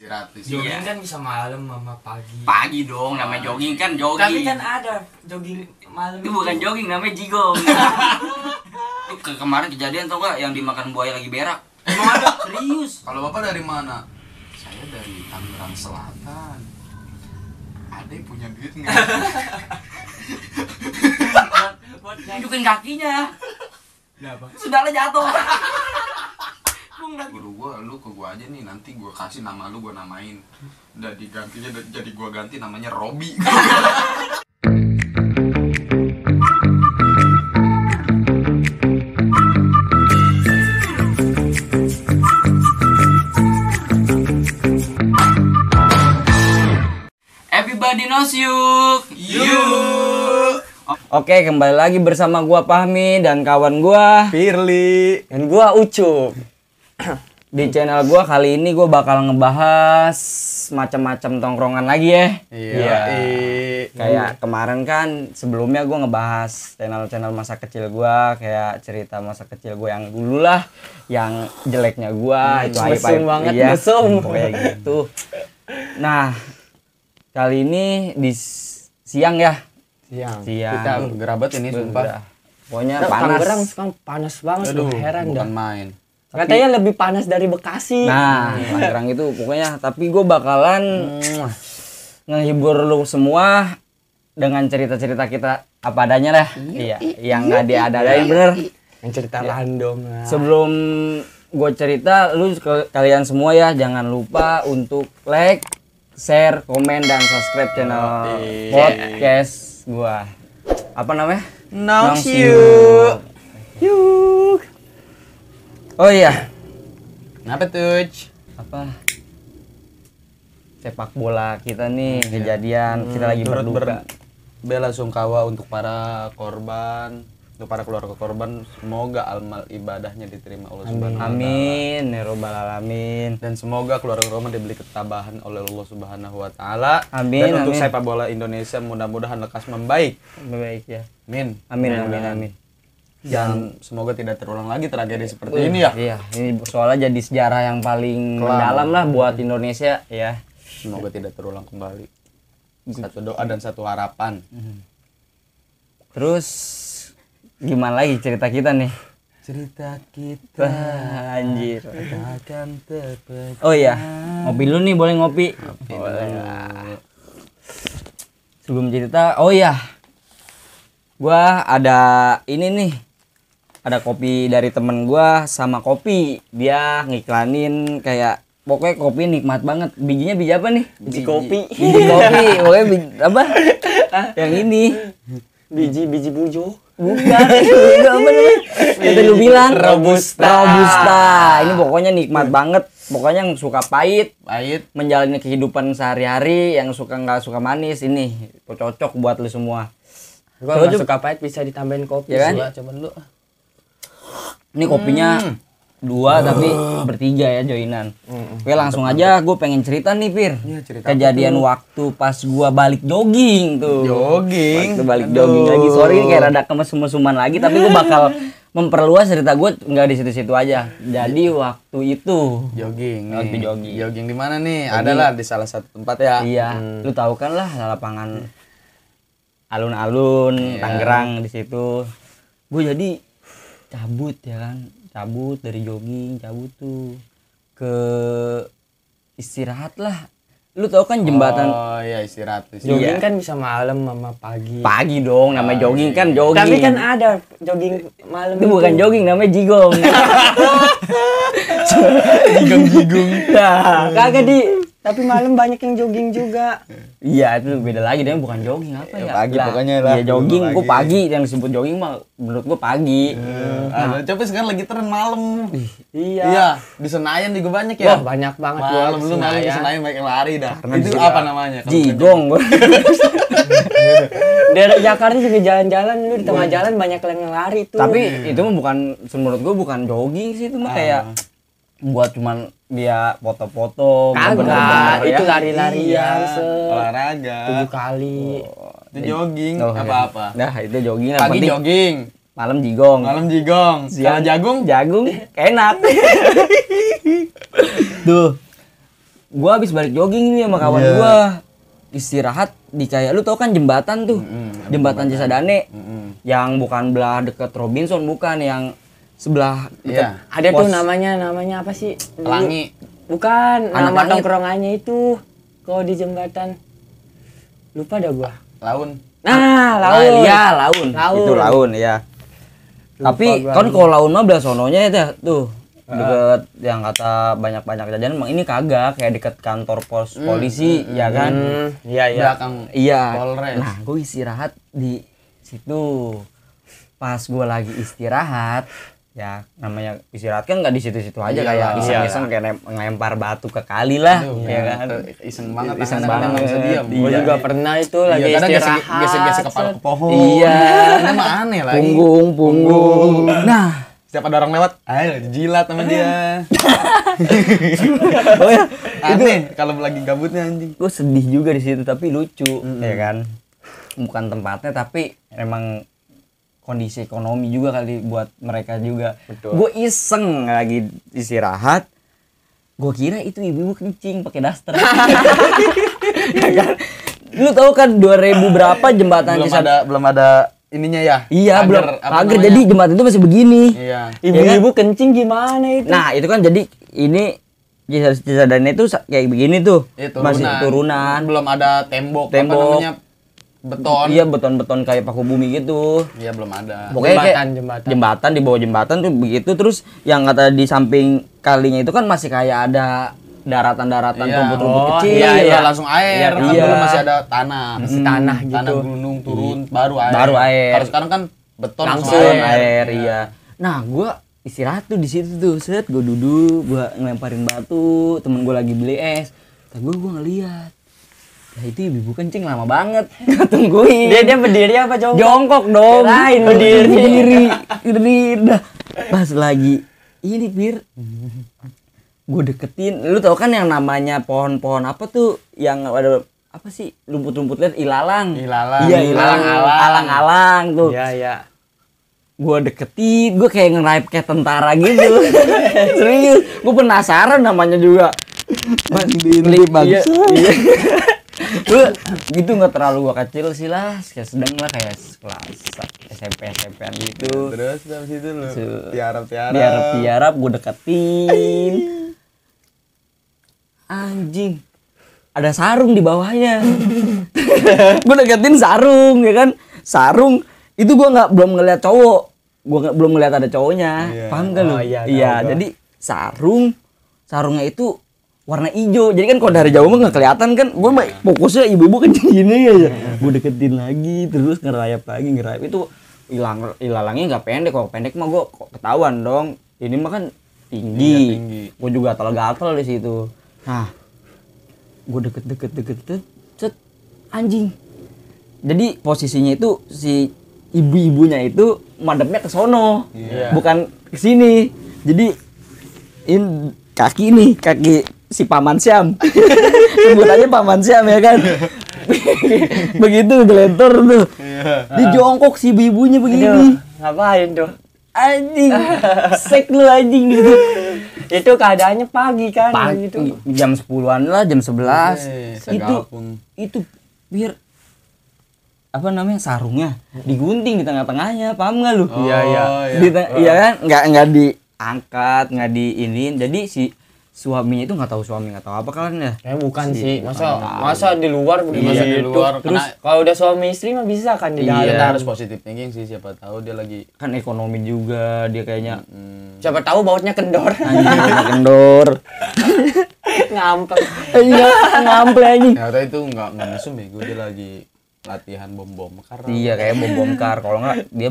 Sini. Jogging Iya. kan bisa malam sama pagi. Pagi dong, namanya jogging kan jogging. Tapi kan ada jogging malam. itu bukan jogging, namanya jigong. Ke kemarin kejadian tau gak yang dimakan buaya lagi berak? Emang ada serius. Kalau bapak dari mana? Saya dari Tangerang Selatan. Ade punya duit nggak? Buat buat nyanyi. Tunjukin kakinya. Kenapa? Sudahlah jatuh. Guru gua, lu ke gua aja nih nanti gua kasih nama lu gua namain. Udah digantinya jadi gua ganti namanya Robi. Everybody knows you. Oke, kembali lagi bersama gua Pahmi dan kawan gua Firly dan gua Ucup. Di channel gua kali ini gua bakal ngebahas macam-macam tongkrongan lagi ya. Iya. Kayak kemarin kan sebelumnya gua ngebahas channel-channel masa kecil gua kayak cerita masa kecil gua yang dulu lah, yang jeleknya gua itu aib banget, iya, mesum. Pokoknya gitu. Nah, kali ini di siang ya. Siang. Siang. Kita gerabat ini sumpah. Pokoknya Nah, panas. Tangerang sekarang panas banget Aduh, heran dah. bukan main. Katanya lebih panas dari Bekasi. Nah, Tangerang itu pokoknya tapi gue bakalan ngehibur lu semua dengan cerita-cerita kita apa adanya lah. Iya, yang nggak diadain bener. yang cerita random lah. Sebelum gue cerita, lu ke- kalian semua ya jangan lupa untuk like, share, komen dan subscribe channel Yoi. podcast gua. Apa namanya? Nongs Nongs you. Oh iya, Kenapa tuh? apa sepak bola kita nih kejadian kita lagi Turut berduka. ber- bela sungkawa untuk para korban, untuk para keluarga korban. Semoga amal ibadahnya diterima Allah Subhanahu wa taala. Amin, ya robbal alamin. Dan semoga keluarga korban diberi ketabahan oleh Allah Subhanahu wa taala. Amin, Dan untuk amin. sepak bola Indonesia mudah-mudahan lekas membaik. Baik ya. Amin. Amin, amin, Mudah-mudahan. amin. Dan semoga tidak terulang lagi tragedi seperti ini ya. Iya, ini soalnya jadi sejarah yang paling mendalam lah buat Indonesia ya. Semoga tidak terulang kembali. Satu doa dan satu harapan. Terus gimana lagi cerita kita nih? Cerita kita Wah, anjir. akan terpecah. Oh iya, ngopi dulu nih, boleh ngopi. Boleh. Sebelum cerita, oh iya. Gua ada ini nih. Ada kopi dari temen gua sama kopi. Dia ngiklanin kayak pokoknya kopi nikmat banget. Bijinya biji apa nih? Biji kopi. Biji kopi. Pokoknya biji, apa? Yang ini. Biji biji bujo. Bukan. Itu apa namanya? Itu lu bilang. Robusta. Robusta. Ini pokoknya nikmat banget. Pokoknya yang suka pahit, Pahit. menjalani kehidupan sehari-hari, yang suka nggak suka manis, ini cocok buat lu semua. Gua nggak suka pahit bisa ditambahin kopi. Ya kan? Coba dulu. Ini kopinya dua tapi bertiga ya joinan. Oke langsung aja gue pengen cerita nih Pir. Iya, cerita Kejadian waktu pas gua balik jogging tuh. Jogging. Waktu balik Aduh. jogging lagi. Sorry ini kayak rada kemesum-mesuman lagi tapi gue bakal memperluas cerita gue nggak di situ-situ aja. Jadi waktu itu Jogging. Waktu nih. jogging. Jogging di mana nih? Adalah di salah satu tempat ya. Iya, lu tahu kan lah lapangan alun-alun Tangerang di situ. Gue jadi cabut ya kan, cabut dari jogging, cabut tuh ke istirahat lah. Lu tahu kan jembatan Oh iya istirahat. istirahat. Jogging kan bisa malam sama pagi. pagi dong, namanya jogging kan jogging. Tapi kan ada jogging malam. itu bukan jogging namanya jigong. Jigung-jigung. Nah, Kagak di. Tapi malam banyak yang jogging juga. Iya itu beda lagi dia bukan jogging apa ya? pagi pokoknya lah. Iya jogging, Pagi. gue pagi yang disebut jogging mah menurut gue pagi. Ah, coba sekarang lagi tren malam. Iya. Iya, di Senayan juga banyak Wah ya. banyak banget Malam lu malam di Senayan. Banyak yang lari dah. Karena Itu di- apa namanya? Jigong gua. Daerah Jakarta juga jalan-jalan lu di tengah jalan banyak yang lari tuh. Tapi itu mah bukan menurut gue bukan jogging sih itu mah kayak buat cuman dia foto-foto kagak, bener-bener itu ya. lari-larian Iya, olahraga. tujuh kali. Itu jogging Oh, iya. apa-apa. Nah, itu jogging Pagi penting jogging, malam jigong. malam jigong. Siang jagung jagung enak. Tuh. gua habis balik jogging nih sama kawan Iya. gua istirahat di kayak lu tau kan jembatan tuh Mm-mm, jembatan Cisadane Mm-mm. yang bukan belah deket Robinson bukan yang sebelah Iya. Ada tuh namanya namanya apa sih? Pelangi. Bukan, Anak nama tongkrongannya itu. Kalau di jembatan. Lupa dah gua. Laun. Nah, Laun. Iya, laun. Laun. Itu laun ya. Lupa Tapi gua. kan kalau laun mah belah sononya ya tuh deket yang kata banyak-banyak jajan emang ini kagak kayak deket kantor pos polisi ya kan iya iya. Belakang iya Polres. nah gue istirahat di situ pas gue lagi istirahat ya namanya istirahat kan nggak di situ-situ aja Iya kayak lah. iseng-iseng kayak ngelempar batu ke kali lah Aduh, ya kan Iseng banget Iseng nggak bisa banget. diam. Gua Iya. juga pernah itu Iya, lagi gesek- istirahat. gesek-gesek kepala ke pohon. Iya. Ini mah aneh lagi. punggung punggung nah Setiap ada orang lewat, ayo jilat sama dia. oh ya Aneh kalau lagi gabutnya anjing. gue sedih juga di situ tapi lucu ya kan bukan tempatnya tapi emang kondisi ekonomi juga kali buat mereka juga gue iseng lagi istirahat gue kira itu ibu-ibu kencing pakai daster ya kan lu tahu kan 2000 berapa jembatan Belum ada belum ada ininya ya. iya Pagar, belum pagar namanya? jadi jembatan itu masih begini Iya. Ibu-ibu kencing gimana itu? nah itu kan jadi ini Cisadane itu kayak begini tuh Iya, masih turunan Belum ada tembok, Tembok. apa namanya? Beton. iya beton-beton kayak paku bumi gitu Iya, belum ada. Pokoknya Jembatan, kayak jembatan. jembatan di bawah jembatan tuh begitu terus yang kata di samping kalinya itu kan masih kayak ada daratan-daratan Iya. rumput-rumput Oh, kecil. Iya, iya, ya. langsung air. Kan iya. dulu masih ada tanah. Masih tanah gitu. Tanah gunung turun baru air. Baru air. Kalau sekarang kan beton Langsung Langsung air. air, iya. Nah, gua istirahat tuh di situ tuh, set gua duduk, gua ngelemparin batu, temen gua lagi beli es. Tapi gua gua ngeliat. Ya itu ibu kencing lama banget. Tungguin. Dia dia berdiri apa jongkok? jongkok dong Kirain berdiri berdiri. berdiri berdiri dah pas lagi ini pir gue deketin lu tau kan yang namanya pohon-pohon apa tuh yang ada apa sih rumput-rumput liat ilalang Ilalang. iya ilalang Alang-alang. alang-alang tuh Iya iya. gue deketin gue kayak ngeraip kayak tentara gitu serius gue penasaran namanya juga Klik, iya, iya. Gua gitu nggak terlalu gua kecil sih lah. Kayak sedang lah kayak kelas SMP SMP gitu. Terus habis itu lu Su- tiarap-tiarap. tiarap tiarap gue deketin anjing. Ada sarung di bawahnya. Gue deketin sarung ya kan? Sarung itu gua nggak belum ngeliat cowok. Gua nggak belum ngeliat ada cowoknya. Iya. paham gak lu? Oh, iya, tahu iya gua. jadi sarung sarungnya itu warna hijau. Jadi kan kalau dari jauh mah nggak kelihatan kan. Gue mah fokusnya ibu-ibu kencing gini aja. Gue deketin lagi terus ngerayap lagi ngerayap. Itu hilang hilalangnya nggak pendek. Kalau pendek mah gue ketahuan dong. Ini mah kan tinggi, Iya, tinggi. gue juga gatal-gatal di situ. Nah gue deket deket deket deket cet anjing. Jadi posisinya itu si ibu-ibunya itu madepnya ke sono. Iya. bukan ke sini. Jadi in kaki nih kaki si paman Syam sebut aja paman Syam ya kan? Begitu gelentor tuh. Di jongkok si ibu-ibunya begini. Aduh, ngapain tuh? anjing sek lu anjing gitu. Itu keadaannya pagi kan pagi gitu. jam 10-an lah jam 11 Eh, itu itu biar apa namanya sarungnya digunting di tengah-tengahnya paham nggak lu? Oh, Iya, iya. di iya kan? Nggak nggak diangkat nggak diinin. Jadi si suaminya itu nggak tahu suami nggak tahu apa kan ya Eh bukan Si- sih, masa tahu. masa di luar begitu. Masa di luar, Terus kena- kalau udah suami istri mah bisa kan di Iya, dalam. kita harus positif thinking sih siapa tahu dia lagi kan ekonomi juga dia kayaknya hmm, Siapa tahu bautnya kendor. anjing kena kendor Ngampeng. iya ngample anjing ya waktu itu nggak nggak mesum ya gue dia lagi latihan bom bom karena iya kayak bom bom kar kalau nggak dia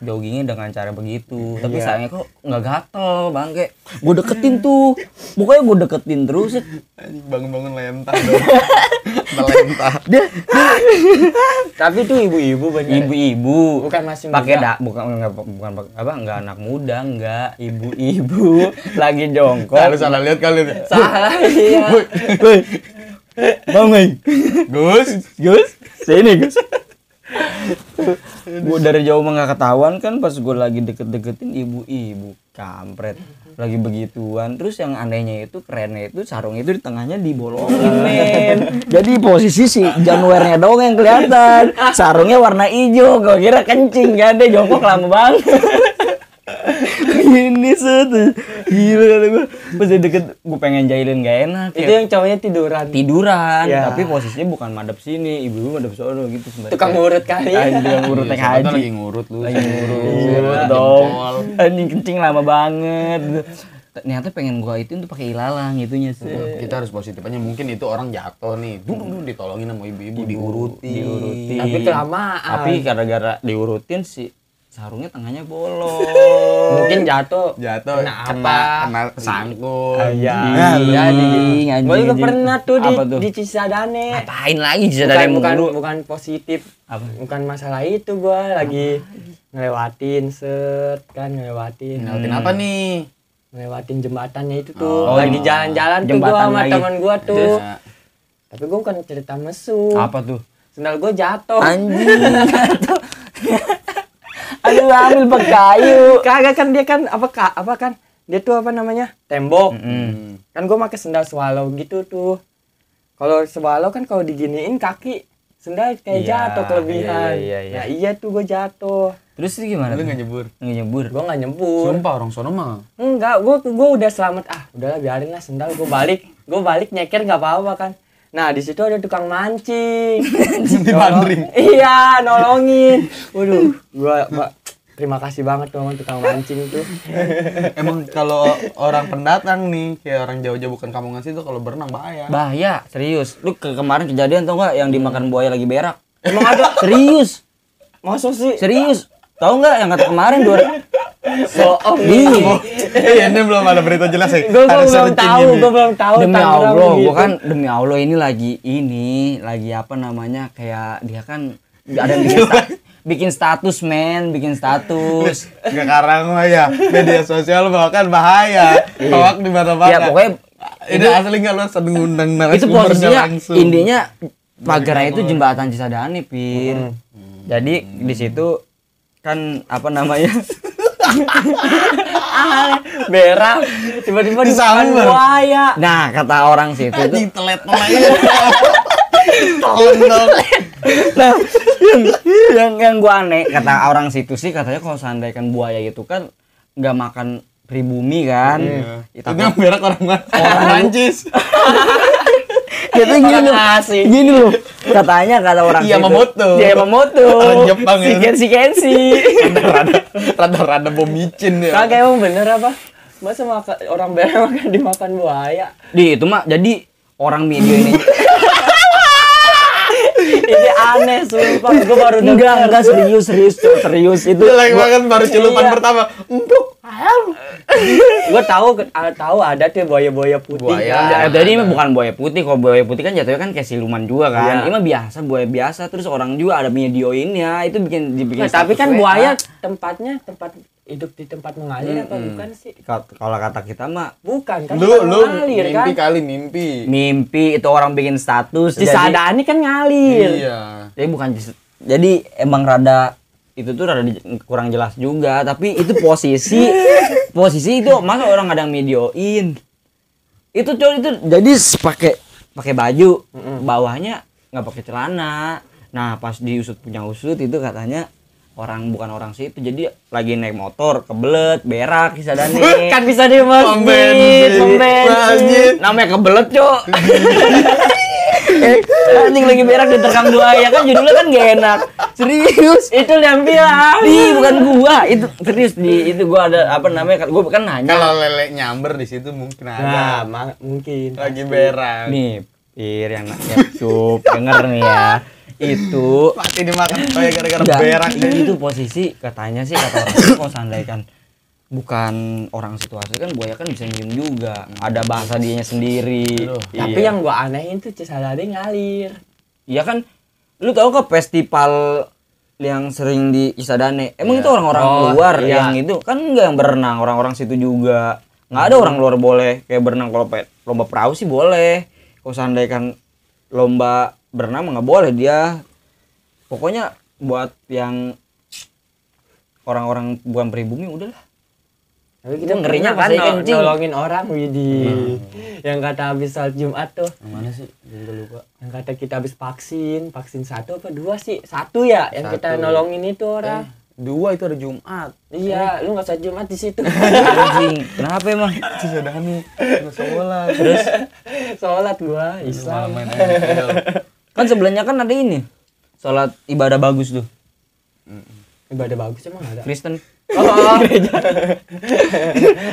joggingnya dengan cara begitu. Tapi sayangnya kok nggak gatel bangke gue deketin tuh. Pokoknya gue deketin terus. Set. anjing bangun bangun lentah dong. Melentah. Dia Tapi itu ibu-ibu bener. ibu-ibu. Bukan masih pakai dak bukan enggak bukan apa enggak anak muda enggak ibu-ibu lagi jongkok. Kalau salah lihat kali ini. Salah iya. Woi, bangun Gus, Gus. Sini Gus gue dari jauh mah nggak ketahuan kan pas gue lagi deket-deketin ibu-ibu kampret. Lagi begituan. Terus yang anehnya itu kerennya itu sarung itu di tengahnya dibolongin men. Jadi posisi si januarnya doang yang kelihatan. Sarungnya warna hijau gue kira kencing kan dia jongkok lama banget. Ini set gila kata gue pas dia deket gue pengen jahilin gak enak itu ya. yang cowoknya tiduran. Tiduran Ya. tapi posisinya bukan madep sini ibu ibu madep sono gitu sembari tukang kayak- urut kali Anjing, yang ngurut Iya, naik haji. lagi ngurut lu. Lagi ngurut Ngurut dong. anjing kencing lama banget. Ternyata pengen gua itu tuh pakai ilalang itunya sih. Kita harus positif aja. Mungkin itu orang jatuh nih. Dulu dulu ditolongin sama ibu-ibu diuruti diuruti tapi kelamaan. Tapi gara-gara diurutin sih sarungnya tengahnya bolong. Mungkin jatuh. Jatuh. Kena kena apa? kena sangkut. Iya. Anjing, anjing, gue juga pernah tuh di, tuh? di Cisadane. Ngapain lagi sih bukan dari bukan bukan positif. Apa? bukan masalah itu gue lagi ngelewatin set kan ngelewatin. Ngeliatin apa nih? Ngelewatin jembatannya itu tuh. Oh, lagi jalan-jalan tuh gue jembatan sama lagi. teman gue tuh. Ya. tapi gue bukan cerita mesum apa tuh? Sendal gue jatuh. Anjing. Jatuh. Aduh ambil pakai kayu kagak kan dia kan apa kak apa kan? Dia tuh apa namanya? Tembok. Hmm. kan gue pakai sendal swallow gitu tuh. Kalau swallow kan kalau diginiin kaki sendal kayak Iya, jatuh kelebihan. iya, iya, iya. nah iya tuh gue jatuh. Terus itu gimana lu nggak nyebur? Nggak nyebur? Gue nggak nyebur. Sumpah orang sono mah. Enggak gue gue udah selamat. Ah udahlah biarin lah sendal gue balik. Gue balik nyeker nggak apa-apa kan. Nah di situ ada tukang mancing. Nolong- iya nolongin. Waduh gua terima kasih banget tuh sama tukang mancing tuh. Emang kalau orang pendatang nih kayak orang jauh-jauh bukan kampungan situ kalau berenang bahaya. Bahaya serius. Lu ke kemarin kejadian tau nggak yang dimakan buaya lagi berak? Emang ada? Serius. Masuk sih? Serius. Tahu nggak yang kata kemarin dua bohong Ih, Iya, ini belum ada berita jelas ya. gue Ada belum tahu gue belum tahu demi Allah begitu. gua kan demi Allah ini lagi ini lagi apa namanya kayak dia kan ada yang bikin, bikin status men bikin status Nggak karang mah ya. Media sosial bahkan bahaya. Hoak di mana-mana. ya pokoknya ini asli nggak lu sedang ngundang itu posisinya langsung. intinya pagarnya itu jembatan Cisadane pir jadi di situ kan apa namanya berak tiba-tiba Disamber. buaya nah kata orang situ tuh Anjing telet-telet. Nah yang, yang yang gua aneh kata orang situ sih katanya kalau seandainya kan buaya itu kan nggak makan pribumi kan Iya. Ya, Itu yang berak orang mana? Orang Prancis. Gitu gini loh gini loh katanya kata orang Iya, Yamamoto. Iya, Yamamoto Orang Jepang si ya. Kenshi Kenshi Rada rada bom micin ya. kagak emang bener apa masa makan orang berak makan dimakan buaya di itu mah jadi orang ini ini aneh sumpah gue baru enggak dengar enggak serius serius serius itu lagi banget baru celupan Iya. pertama. Empuk. Gue tahu ah, tahu ada tuh buaya-buaya putih Buaya. kan. Ya, jadi ini bukan buaya putih, kalau buaya putih kan jatuhnya kan kayak siluman juga kan. Iya. Ini mah biasa, buaya biasa. Terus orang juga ada videoinnya, itu bikin dibikin. Nah, tapi kan buaya tempatnya tempat hidup di tempat mengalir apa bukan sih Ka- kalau kata kita mah bukan kan Lu lu mengalir kan mimpi kali mimpi. mimpi itu orang bikin status. di sadani kan ngalir Iya. Jadi bukan jadi emang rada itu tuh rada kurang jelas juga, tapi itu posisi posisi itu masa orang ada yang videoin. Itu cowok itu jadi pakai pakai baju, bawahnya nggak pakai celana. Nah, pas diusut punya usut itu katanya orang bukan orang situ jadi lagi naik motor kebelet berak di sadane kan bisa di masjid Masjid. namanya kebelet cok eh, anjing lagi berak diterkam buaya kan judulnya kan gak enak serius? Itu yang bilang. Ih, bukan gua. Itu serius di. Itu gua ada apa namanya gua kan nanya. Kalau lele nyamber di situ mungkin nah ada. ma- mungkin. Lagi berak. nih pir yang nanya cup denger nih ya. Itu Mati dimakan. Buaya gara-gara Enggak, berak. itu, itu posisi katanya sih kata orang kalau seandainya kan bukan orang situasi kan buaya kan bisa nyium juga. Ada bahasa dianya sendiri. Aduh. tapi Iya. yang gua anehin tuh Cisadane ngalir. Iya kan, lu tahu ke festival yang sering di Isadane? Emang itu orang-orang Oh, luar iya. yang itu kan enggak yang berenang, orang-orang situ juga. Nggak ada orang luar boleh kayak berenang kalau lomba perahu sih boleh. Kalau seandainya kan lomba berenang nggak boleh dia. Pokoknya buat yang orang-orang bukan pribumi udahlah. Tapi kita Gua ngerinya kan kencing. nolongin orang Widih. Yang kata habis salat Jumat tuh. Yang mana sih? Gue lupa. Yang kata kita habis vaksin, vaksin satu apa dua sih? Satu ya yang kita Satu. nolongin itu orang. Eh, dua itu ada Jumat. Iya, lu nggak usah Jumat di situ. Anjing, kenapa emang? Itu sudah nih. Nggak sekolah. Terus Sholat gua Islam. Kan sebelahnya kan ada ini. Salat ibadah bagus tuh. Ibadah bagus emang ada. Kristen. Oh,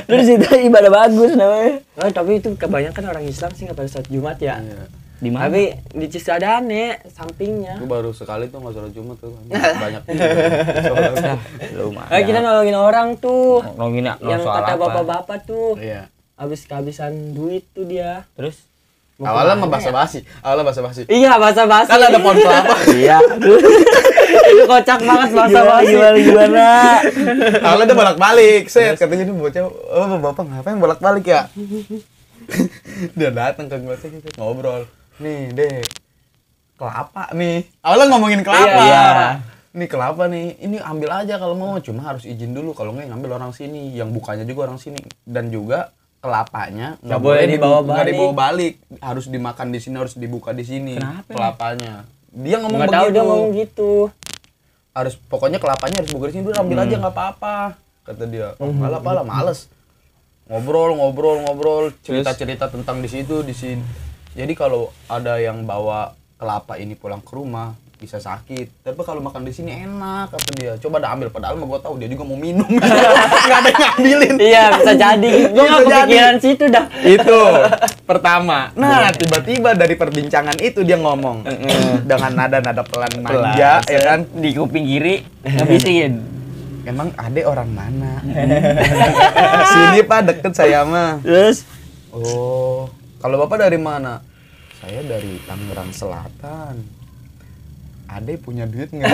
Terus itu ibadah bagus namanya. Oh, tapi itu kebanyakan orang Islam sih nggak pada sholat Jumat ya. Iya. Di mana? Tapi di Cisadane sampingnya. Gue baru sekali tuh nggak sholat Jumat tuh. Banyak juga. lumayan. Eh, kita nolongin orang tuh. Nolongin ya, yang kata apa? bapak-bapak tuh. Iya. Habis kehabisan duit tuh dia. Terus? Awalnya mah basa-basi. Awalnya basa-basi. Iya, basa-basi. Kan ada pohon kelapa. Iya. itu kocak banget Gimana basa-basi. gimana gimana? Awalnya dia bolak-balik. Set katanya dia bocah, "Oh, Bapak ngapain bolak-balik ya?" dia datang ke gue set, set, ngobrol. Nih, Dek. Kelapa nih. Awalnya ngomongin kelapa. Iya. Nih kelapa nih. Ini ambil aja kalau mau, cuma harus izin dulu kalau nggak ngambil orang sini. Yang bukanya juga orang sini dan juga kelapanya Nggak boleh dibawa balik. dibawa balik. harus dimakan di sini harus dibuka di sini Kenapa? kelapanya. Dia ngomong Nggak tahu begitu. dia ngomong gitu. harus pokoknya kelapanya harus buka di sini udah ambil aja nggak apa-apa kata dia. Oh, malah pala males. Ngobrol ngobrol ngobrol cerita cerita tentang di situ di sini. Jadi kalau ada yang bawa kelapa ini pulang ke rumah bisa sakit tapi kalau makan di sini enak kata dia coba dah ambil padahal mah gue tahu dia juga mau minum nggak ada yang ngambilin Iya, bisa jadi. Gua nggak kepikiran situ dah. itu pertama nah tiba-tiba dari perbincangan itu dia ngomong dengan nada-nada pelan manja ya kan Di kuping kiri ngabisin. Emang ade orang mana? Sini pak deket saya mah. Terus Oh, kalau bapak dari mana? Saya dari Tangerang Selatan. Ade punya duit nggak?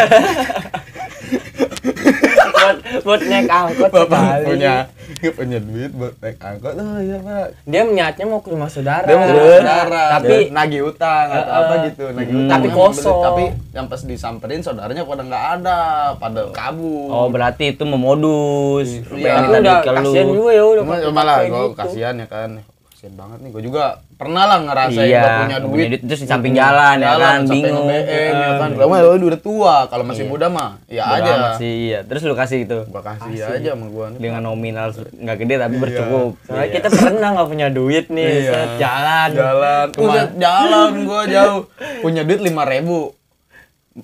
buat buat naik angkot bapak sekali. punya punya duit buat naik angkot. Oh iya pak. Dia niatnya mau ke rumah saudara. Dia mau ke rumah saudara, Tapi nagih utang atau Heeh. apa gitu, nagih Hmm. utang. Tapi beli. kosong. Tapi yang pas disamperin saudaranya pada nggak ada, pada kabur. Oh berarti itu memodus. Iya. itu udah kasihan juga ya udah malah gue gitu. kasihan ya kan. Kasihan banget nih. Gue juga pernah lah ngerasain Iya, gak punya duit. duit, terus di samping jalan, ya kan, bingung. nge-BM, ya kan. Kalau lu udah tua, kalau masih muda mah ya Bodo aja. sih, iya. Terus lu kasih itu Gua kasih aja sama gua nih. dengan nominal nggak gede tapi Iya. bercukup. Soalnya kita pernah nggak punya duit nih, Iya. jalan. jalan, udah jalan gua jauh. Punya duit lima ribu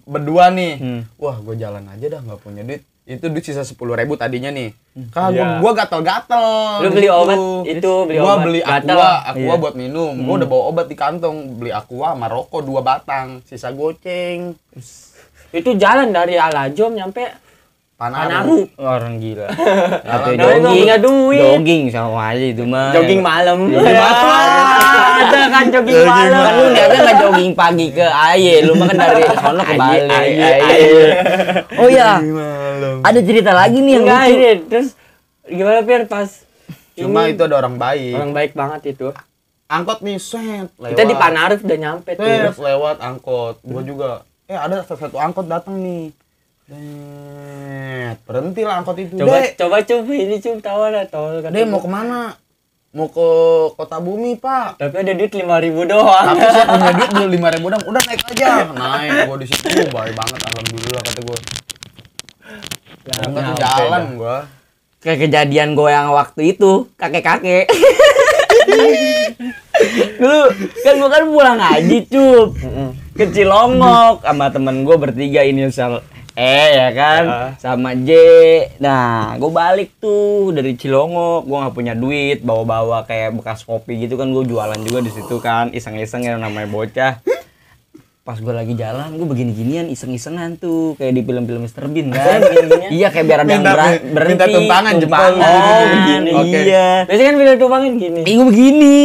berdua nih. Hmm. Wah, gua jalan aja dah nggak punya duit. Itu duit sisa sepuluh ribu tadinya nih. Kagak Iya. gua, gua gatel-gatel. Lu beli situ. obat itu, beli gua obat. beli Gatel. aqua, aqua Iya. buat minum. Gua udah bawa obat di kantong, beli aqua sama rokok dua batang, sisa goceng. Itu jalan dari Alajom nyampe Panaru. Panaru. Orang gila. Atau punya duit. Jogging sama aja itu mah. Jogging malam. Jogging malam. Ada kan jogging Jogging malam. Kan lu niatnya nggak jogging pagi ke Aye, lu mah kan dari sono ke Bali. aye, Aye. Oh iya, ada cerita lagi nih yang Enggak lucu. ini terus gimana Fir pas Cuma ini itu ada orang baik. orang baik banget itu. Angkot nih, set, lewat. Kita di Panarif udah nyampe tuh. Set, lewat angkot. Gua juga. Eh, ada satu angkot datang nih. Set, berhenti lah angkot itu. Coba Dek, coba coba ini cum tawa dah tol Dek mau ke mana? Mau ke kota bumi, Pak. Tapi ada duit lima ribu doang. Tapi saya punya duit beli lima ribu dong. Udah naik aja. Naik gua di situ. Baik banget, alhamdulillah kata gua. Enggak tuh jalan gua. Kayak kejadian gue yang waktu itu, kakek-kakek. Dulu kan gue kan pulang haji cup ke Cilongok sama temen gue bertiga inisial E ya kan sama J. Nah gue balik tuh dari Cilongok, gue nggak punya duit, bawa-bawa kayak bekas kopi gitu kan gue jualan juga di situ kan, iseng-iseng yang namanya bocah. Pas gue lagi jalan, gue begini-ginian iseng-isengan tuh kayak di film-film Mr. Bean kan. Iya kayak biar ada yang Minta- beran- minta berhenti. tumpangan, jempol Tumpangan. gitu. Oh begini. Oke. Iya. Biasanya kan video tumpangan gini. Gue begini.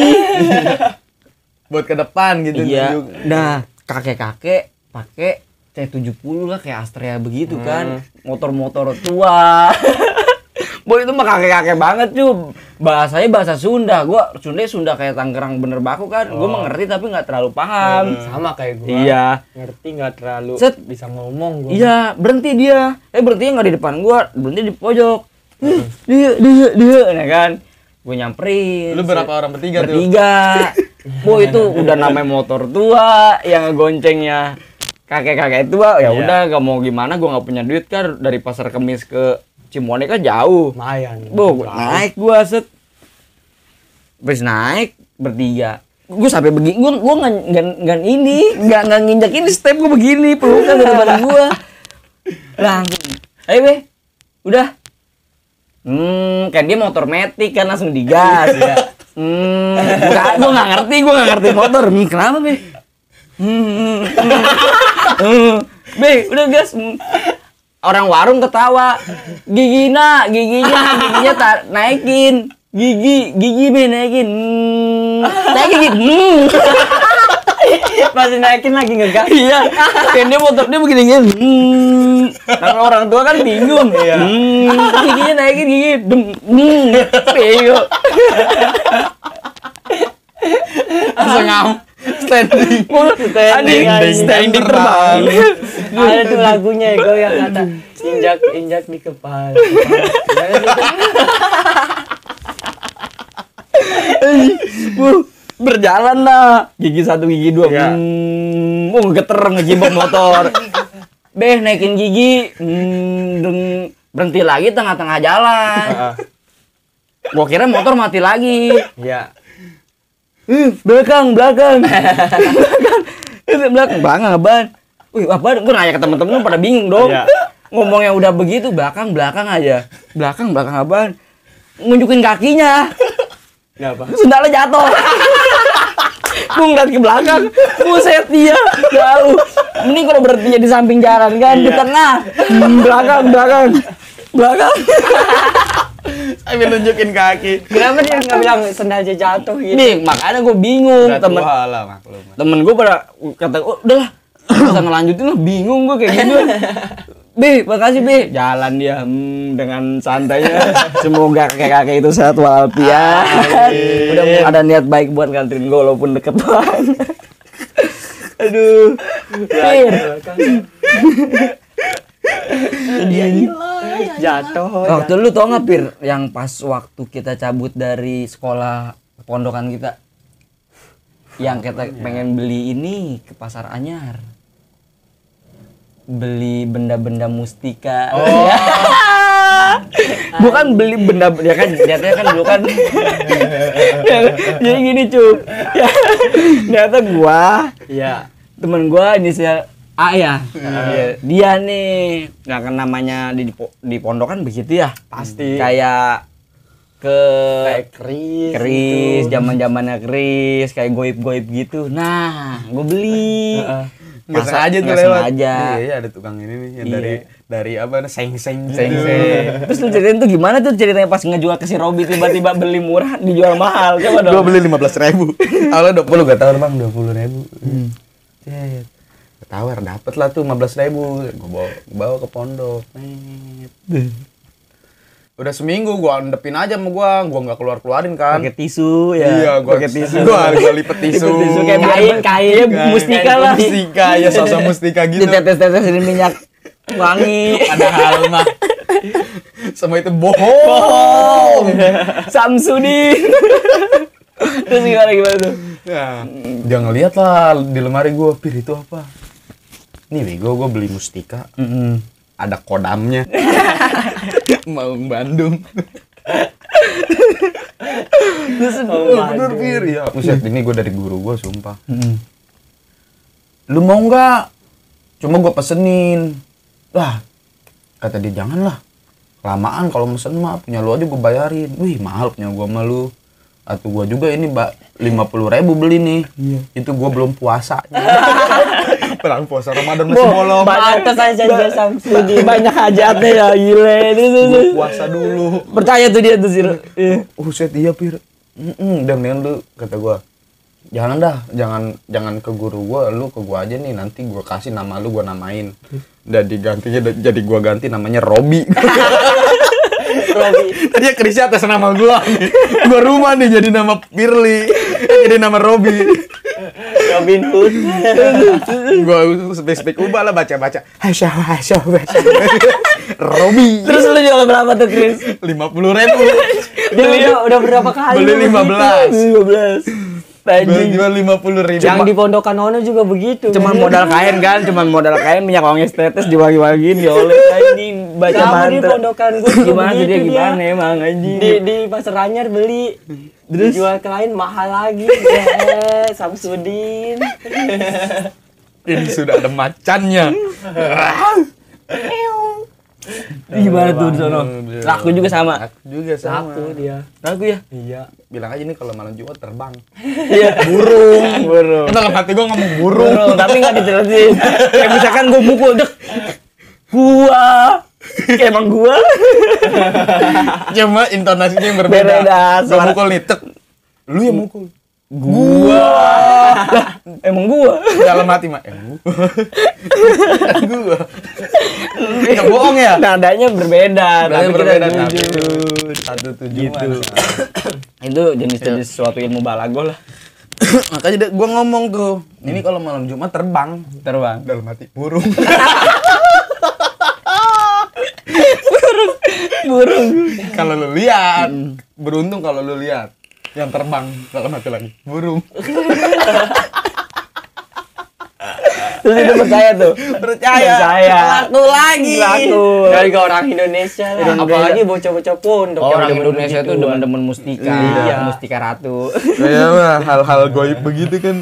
Buat ke depan gitu iya. Nah, kakek-kakek pakai T70 lah kayak Astrea begitu kan. Motor-motor tua. Boy itu mah kakek-kakek banget cuy. Bahasanya bahasa Sunda. Gua Sunda Sunda kayak Tangerang bener baku kan. Gua mengerti tapi nggak terlalu paham. Sama kayak gua. Iya. Ngerti nggak terlalu Set. bisa ngomong gua. Iya, berhenti dia. Eh berhenti nggak di depan gua, berhenti di pojok. dia dia dia nah kan gue nyamperin Lu berapa orang bertiga tuh? bertiga bu itu udah namanya motor tua yang goncengnya kakek kakek tua ya Iya. udah gak mau gimana gue nggak punya duit kan dari pasar kemis ke Cimone kan jauh. Lumayan. Bu naik gue set. Terus naik bertiga. Gue sampai begini gue gue nggak nggak ini nggak nggak nginjak ini step gue begini pelukan ke depan gue langsung ayo be udah. Hmm kan dia motor metik kan langsung digas ya. Hmm gue nggak ngerti gue nggak ngerti motor. Hmm, kenapa be? Hmm, hmm, hmm. Be udah gas. Orang warung ketawa. Gigina giginya giginya tak naikin. Gigi gigi be naikin. Hmm. naikin hmm. masih naikin lagi ngegas. Iya. Kan dia motor dia begini gini hmm. Orang tua kan bingung. Hmm. giginya naikin gigi dem hmm. bego langsung standing. Standing, standing. standing terbang ada tuh lagunya gue yang kata injak injak di kepala. Berjalan lah. Gigi satu gigi dua. Iya. hmm, oh geter ngejibok motor. Beh naikin gigi. Hmm, deng, berhenti lagi tengah-tengah jalan. Gua kira motor mati lagi. Ya Ih, belakang belakang belakang Itu belakang belakang apaan Wih, apa? Gue nanya ke temen-temen pada bingung dong. Iya. Ngomongnya udah begitu, belakang belakang aja. Belakang belakang apaan? Ngunjukin kakinya. nggak apa Sendalnya jatuh. gue ngeliat ke belakang, buset dia jauh. Ini kalau berhentinya di samping jalan kan, di tengah. Hmm, belakang, belakang, belakang. Sambil nunjukin kaki. kenapa dia nggak bilang sendalnya jatuh gitu Nih, makanya gue bingung. Udah Temen, tua lah maklum. temen gue pada kata, oh, udah lah, nggak usah ngelanjutin lah, bingung gue kayak gitu. Be, makasih Be. Jalan dia hmm, dengan santainya. Semoga kakek-kakek itu sehat walafiat. Udah ada niat baik buat nganterin gue walaupun deket banget. Aduh. Pir. jatuh Waktu lu tau gak Pir yang pas waktu kita cabut dari sekolah pondokan kita? Yang kita pengen beli ini ke pasar Anyar. Beli benda-benda mustika. Oh. bukan beli benda ya kan nyatanya kan dulu kan. Jadi gini cuy ya, ternyata gua ya temen gua inisial A ya Iya, dia nih nggak kan namanya di di pondokan begitu ya Pasti. kayak ke kayak keris keris gitu. zaman zamannya keris kayak goib goib gitu nah gue beli Heeh. Nggak Masa- sengaja tuh nggak lewat. sengaja. Iya, iya, ada tukang ini nih yang Iya. dari dari apa seng-seng gitu. Seng seng. Terus lu ceritain tuh gimana tuh ceritanya pas ngejual ke si Robi tiba-tiba beli murah dijual mahal coba dong. Gua beli lima belas ribu. Awalnya dua puluh gak tawar bang dua puluh ribu. Cet. Tawar dapet lah tuh lima belas ribu. Gua bawa, gua bawa ke pondok. Net. Udah seminggu gua endepin aja sama gua, gua nggak keluar keluarin kan. pakai tisu ya. Iya, gua pakai tisu. Gua, gua lipet tisu. Lipet tisu kayak Kain, kain. Iya, mustika lah. Mustika ya sosok mustika gitu. Ditetes-tetesin minyak wangi. Padahal mah semua itu bohong. Samsudin. Terus gimana gimana tuh? Ya, jangan lihat lah di lemari gua, pir itu apa? Nih bego gua beli mustika, ada kodamnya. Maung Bandung. Terus oh, bener pir ya. Buset, ini gua dari guru gua sumpah. Lu mau nggak? Cuma gua pesenin. Lah, kata dia jangan lah. Kelamaan kalau mesen mah punya lu aja gua bayarin. Wih mahal punya gua sama lu. Atau gua juga ini mbak lima puluh ribu beli nih. Itu gua belum puasa. Perang puasa Ramadan masih bolong. Pantes aja dia Samsudin. Banyak hajatnya ya gile. Puasa dulu. Percaya tuh dia tuh sih. Iya. Oh, set iya pir. Mm dan dengan lu kata gua. Jangan dah, jangan jangan ke guru gua, lu ke gua aja nih nanti gua kasih nama lu gua namain. Dan digantinya jadi gua ganti namanya Robi. Robi. Tadi Krisi atas nama gua. gua rumah nih jadi nama Pirli. Jadi nama Robi. Robin Hood gua spesifik ubah lah baca-baca. Hasya hasya hasya. Robi Terus lu jual berapa tuh Chris? lima puluh ribu Dia udah, udah berapa kali Beli begitu. 15. 15 Anjing jual lima puluh ribu Yang di Pondokan Ono juga begitu. Cuman modal kain kan, cuman modal kain minyak wangi tetes dibagi-bagiin dioles anjing baca Sama di mantra. Pondokan gue Gimana sih dia gimana emang anjing? Di di pasar anyar beli. Terus jual ke lain mahal lagi. Eh, Samsudin. ini sudah ada macannya Gimana tuh di sono? Laku juga sama. aku juga sama Laku dia. Laku ya? Iya. bilang aja nih kalau malam jumat terbang Iya. Burung. Burung. dalam hati gue ngomong burung Burung, tapi nggak dijelasin. Kayak misalkan gua mukul dek. Gua. Kayak emang gua. cuma intonasinya yang berbeda Berbeda, gue mukul nih tek lu yang mukul Gua. Lah, emang gua. dalam hati mah emang gua nggak bohong ya Nadanya berbeda, Nadanya tapi berbeda, kita jujur. satu tujuan Gitu. Itu jenis-jenis suatu ilmu balago lah. makanya gue ngomong tuh ini kalau malam jumat terbang Terbang. dalam hati burung Burung. kalau lu lihat beruntung kalau lu lihat yang terbang dalam hati lagi burung Terus itu percaya tuh. percaya Percaya. laku lagi Laku. Dari ke orang Indonesia lah. Indonesia. Apalagi bocah-bocah pondok yang Orang demen Indonesia tuh demen-demen mustika, Iya. mustika ratu. Mah hal-hal goib begitu kan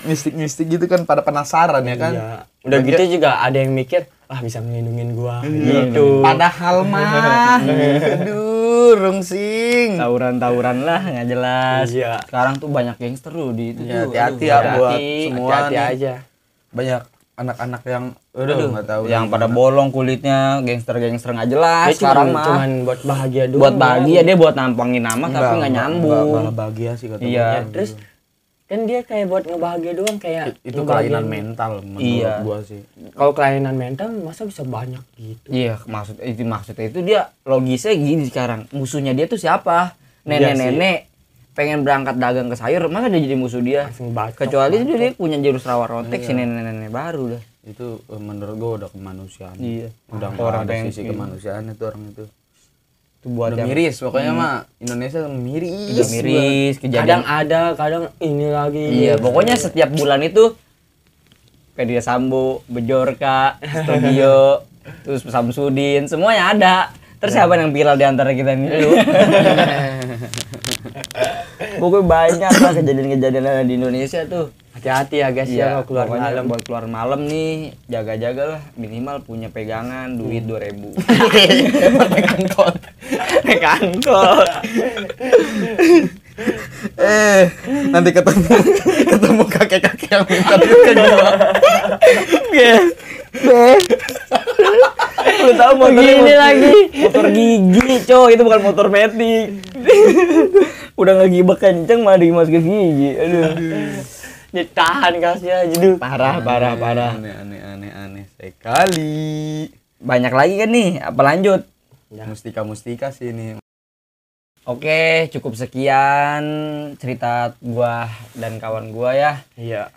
mistik-mistik gitu kan pada penasaran ya kan Iya. Udah gitu juga ada yang mikir, ah bisa ngelindungin gua. Gitu. padahal mah aduh rungsing Tawuran-tawuran lah nggak jelas. Iya. Sekarang tuh banyak gangster loh di itu Ya, tuh. hati-hati ya buat hati-hati. semua Hati-hati aja. Banyak anak-anak yang Aduh, nggak tahu yang pada gimana. bolong kulitnya, gangster-gangster nggak jelas Dia sekarang cuman, mah. cuman buat bahagia doang. buat bahagia dia buat nampangin nama tapi nggak nyambung. nggak- nggak bahagia sih kata Iya. gua. Ya, terus kan dia kayak buat ngebahagia doang kayak itu kelainan mental menurut Iya. gua sih Kalau kelainan mental masa bisa banyak gitu. Iya, maksud itu maksudnya itu dia logisnya gini sekarang. Musuhnya dia tuh siapa? Nenek-nenek pengen berangkat dagang ke sayur, masa dia jadi musuh dia? Bacok. Kecuali dia, dia punya jurus rawa rontek si nenek-nenek baru dah. itu eh, menurut gua udah kemanusiaan Iya. udah nggak Orang ada sisi kemanusiaan itu orang itu Itu buat udah yang miris pokoknya mah Indonesia miris udah miris, Kadang ada, kadang ini lagi. Iya, pokoknya setiap bulan itu Pedia Sambo, Bejorka, Studio, terus Samsudin, semuanya ada. Terus siapa yang viral di antara kita nih? Pokoknya banyak lah kejadian-kejadian di Indonesia tuh. Hati-hati ya guys ya Iya, kalau keluar malam. buat keluar malam nih jaga-jaga lah minimal punya pegangan duit dua ribu. pegang eh nanti ketemu ketemu kakek-kakek yang minta duit ke gua Lu tahu motor Begini lagi. Motor gigi, coy, itu bukan motor metik. Udah ngegibek kenceng malah dimasukin gigi. Aduh. Ditahan kasnya jadi Parah, parah, parah. aneh aneh aneh aneh sekali Banyak lagi kan nih, apa lanjut? mustika mustika sih ini Oke, cukup sekian cerita gua dan kawan gua ya. Iya.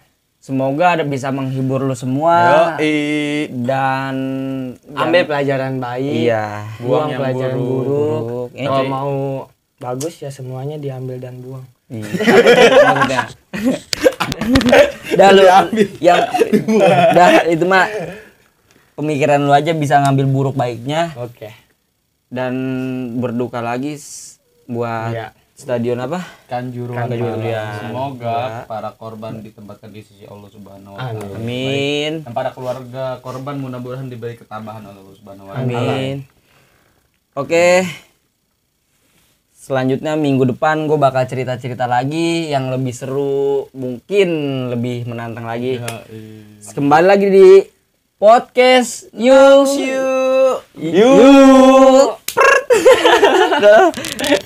Semoga ada bisa menghibur lu semua Yoi. dan Ambil pelajaran baik. Iya. Buang, Buang yang pelajaran buruk. buruk. Buruk. Kalau mau bagus ya semuanya diambil dan buang. Iya. Dah lu yang dah itu mah pemikiran lu aja bisa ngambil buruk baiknya Oke. dan berduka lagi buat Iya. Stadion apa? Kanjuruhan. Kanjuruhan. Semoga para korban ditempatkan di sisi Allah Subhanahu wa taala. Amin. Dan para keluarga korban mudah-mudahan diberi ketabahan oleh Allah Subhanahu wa taala. Amin. Oke. Selanjutnya minggu depan gue bakal cerita-cerita lagi yang lebih seru, mungkin lebih menantang lagi. Kembali lagi di podcast Yuk. Yuk. Yuk.